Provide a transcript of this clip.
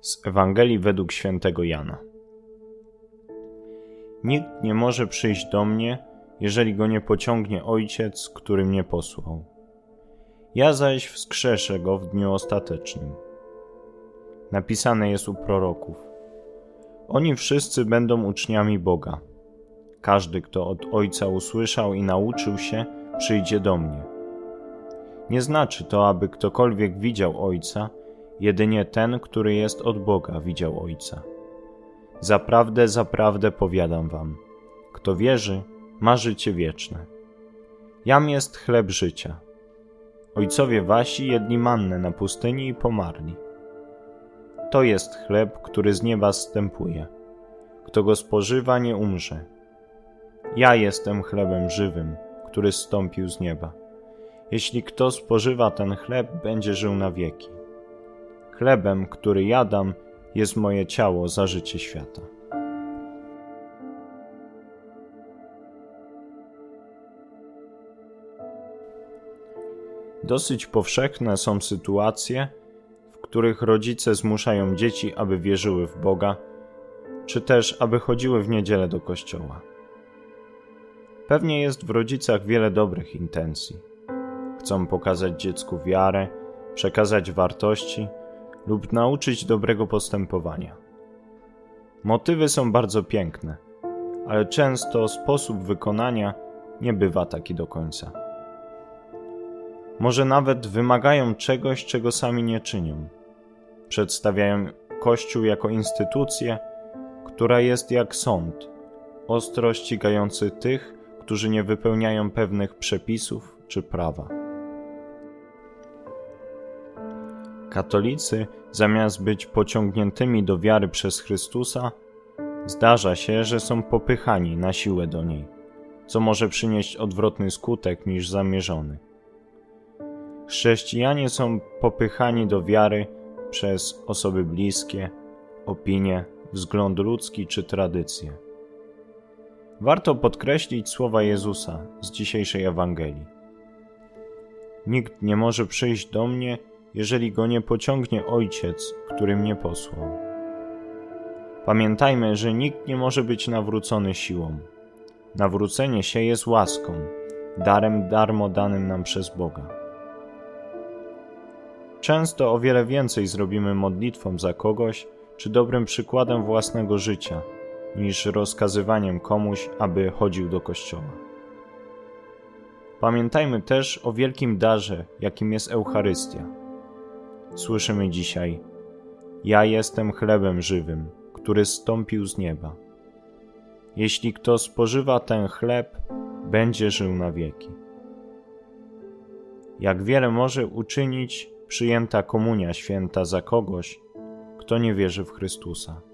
Z Ewangelii według świętego Jana. Nikt nie może przyjść do mnie, jeżeli go nie pociągnie Ojciec, który mnie posłał. Ja zaś wskrzeszę go w dniu ostatecznym. Napisane jest u proroków. Oni wszyscy będą uczniami Boga. Każdy, kto od Ojca usłyszał i nauczył się, przyjdzie do mnie. Nie znaczy to, aby ktokolwiek widział Ojca, jedynie ten, który jest od Boga, widział Ojca. Zaprawdę, zaprawdę powiadam wam, kto wierzy, ma życie wieczne. Jam jest chleb życia. Ojcowie wasi jedli mannę na pustyni i pomarli. To jest chleb, który z nieba zstępuje. Kto go spożywa, nie umrze. Ja jestem chlebem żywym, który zstąpił z nieba. Jeśli kto spożywa ten chleb, będzie żył na wieki. Chlebem, który jadam, jest moje ciało za życie świata. Dosyć powszechne są sytuacje, w których rodzice zmuszają dzieci, aby wierzyły w Boga, czy też aby chodziły w niedzielę do kościoła. Pewnie jest w rodzicach wiele dobrych intencji. Chcą pokazać dziecku wiarę, przekazać wartości lub nauczyć dobrego postępowania. Motywy są bardzo piękne, ale często sposób wykonania nie bywa taki do końca. Może nawet wymagają czegoś, czego sami nie czynią. Przedstawiają Kościół jako instytucję, która jest jak sąd, ostro ścigający tych, którzy nie wypełniają pewnych przepisów czy prawa. Katolicy, zamiast być pociągniętymi do wiary przez Chrystusa, zdarza się, że są popychani na siłę do niej, co może przynieść odwrotny skutek niż zamierzony. Chrześcijanie są popychani do wiary przez osoby bliskie, opinie, wzgląd ludzki czy tradycje. Warto podkreślić słowa Jezusa z dzisiejszej Ewangelii. Nikt nie może przyjść do mnie, jeżeli go nie pociągnie Ojciec, który mnie posłał. Pamiętajmy, że nikt nie może być nawrócony siłą. Nawrócenie się jest łaską, darem darmo danym nam przez Boga. Często o wiele więcej zrobimy modlitwą za kogoś, czy dobrym przykładem własnego życia, niż rozkazywaniem komuś, aby chodził do kościoła. Pamiętajmy też o wielkim darze, jakim jest Eucharystia. Słyszymy dzisiaj: Ja jestem chlebem żywym, który stąpił z nieba. Jeśli kto spożywa ten chleb, będzie żył na wieki. Jak wiele może uczynić przyjęta komunia święta za kogoś, kto nie wierzy w Chrystusa.